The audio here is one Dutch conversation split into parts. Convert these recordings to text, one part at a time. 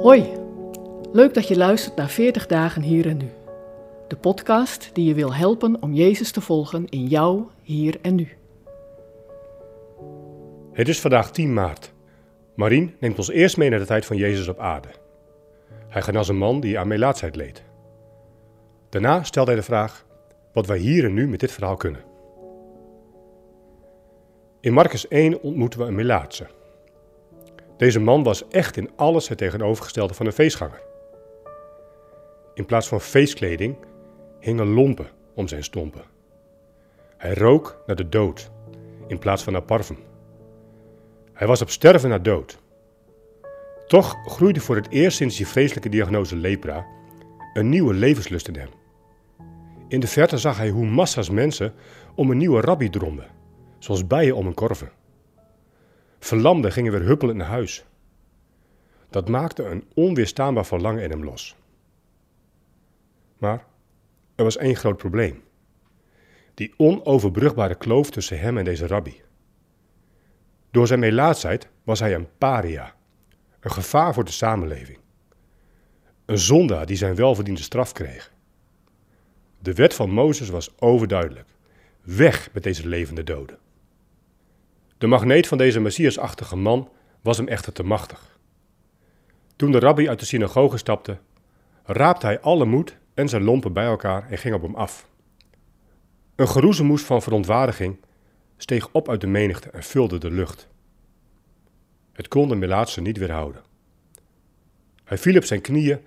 Hoi, leuk dat je luistert naar 40 dagen hier en nu. De podcast die je wil helpen om Jezus te volgen in jou, hier en nu. Het is vandaag 10 maart. Marien neemt ons eerst mee naar de tijd van Jezus op aarde. Hij genas een man die aan melaatsheid leed. Daarna stelt hij de vraag wat wij hier en nu met dit verhaal kunnen. In Marcus 1 ontmoeten we een melaatse. Deze man was echt in alles het tegenovergestelde van een feestganger. In plaats van feestkleding hingen lompen om zijn stompen. Hij rook naar de dood in plaats van naar parfum. Hij was op sterven naar dood. Toch groeide voor het eerst sinds die vreselijke diagnose lepra een nieuwe levenslust in hem. In de verte zag hij hoe massa's mensen om een nieuwe rabbi dromden, zoals bijen om een korven. Verlamden gingen weer huppelend naar huis. Dat maakte een onweerstaanbaar verlangen in hem los. Maar er was één groot probleem. Die onoverbrugbare kloof tussen hem en deze rabbi. Door zijn melaatsheid was hij een paria, een gevaar voor de samenleving. Een zondaar die zijn welverdiende straf kreeg. De wet van Mozes was overduidelijk. Weg met deze levende doden. De magneet van deze messiasachtige man was hem echter te machtig. Toen de rabbi uit de synagoge stapte, raapte hij alle moed en zijn lompen bij elkaar en ging op hem af. Een geroezemoes van verontwaardiging steeg op uit de menigte en vulde de lucht. Het kon de melaatse niet weerhouden. Hij viel op zijn knieën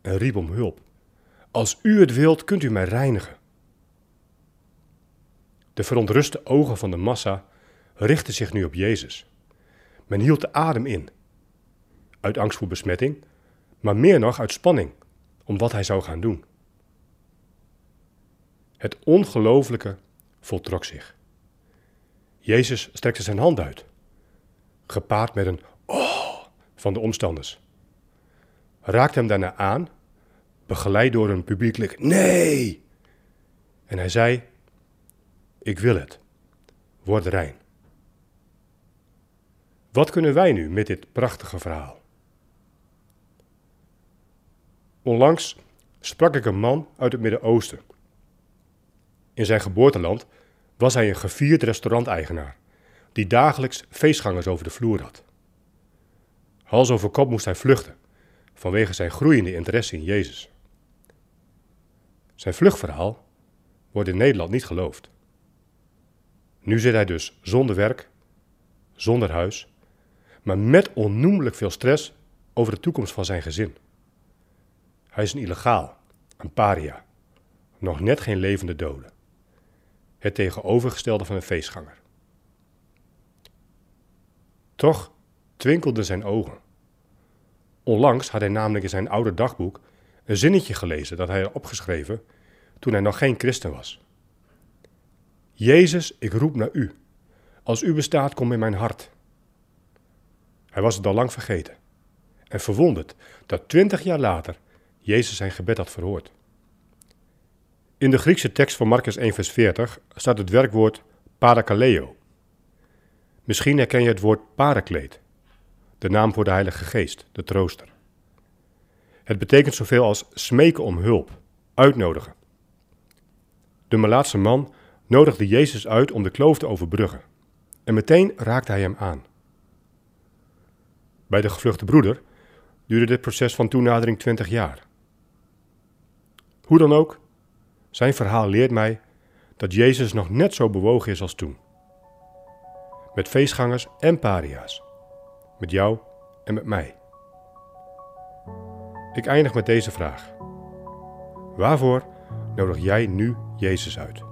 en riep om hulp. Als u het wilt, kunt u mij reinigen. De verontruste ogen van de massa richtten zich nu op Jezus. Men hield de adem in, uit angst voor besmetting, maar meer nog uit spanning om wat hij zou gaan doen. Het ongelooflijke voltrok zich. Jezus strekte zijn hand uit, gepaard met een oh van de omstanders. Raakte hem daarna aan, begeleid door een publiekelijk nee. En hij zei: Ik wil het. Word rein. Wat kunnen wij nu met dit prachtige verhaal? Onlangs sprak ik een man uit het Midden-Oosten. In zijn geboorteland was hij een gevierd restauranteigenaar, die dagelijks feestgangers over de vloer had. Hals over kop moest hij vluchten, vanwege zijn groeiende interesse in Jezus. Zijn vluchtverhaal wordt in Nederland niet geloofd. Nu zit hij dus zonder werk, zonder huis, maar met onnoemelijk veel stress over de toekomst van zijn gezin. Hij is een illegaal, een paria, nog net geen levende dode. Het tegenovergestelde van een feestganger. Toch twinkelden zijn ogen. Onlangs had hij namelijk in zijn oude dagboek een zinnetje gelezen dat hij had opgeschreven toen hij nog geen christen was. Jezus, ik roep naar u. Als u bestaat, kom in mijn hart. Hij was het al lang vergeten en verwonderd dat twintig jaar later Jezus zijn gebed had verhoord. In de Griekse tekst van Marcus 1 vers 40 staat het werkwoord parakaleo. Misschien herken je het woord parakleed, de naam voor de Heilige Geest, de trooster. Het betekent zoveel als smeken om hulp, uitnodigen. De Malaatse man nodigde Jezus uit om de kloof te overbruggen. En meteen raakte hij hem aan. Bij de gevluchte broeder duurde dit proces van toenadering 20 jaar. Hoe dan ook, zijn verhaal leert mij dat Jezus nog net zo bewogen is als toen. Met feestgangers en paria's. Met jou en met mij. Ik eindig met deze vraag. Waarvoor nodig jij nu Jezus uit?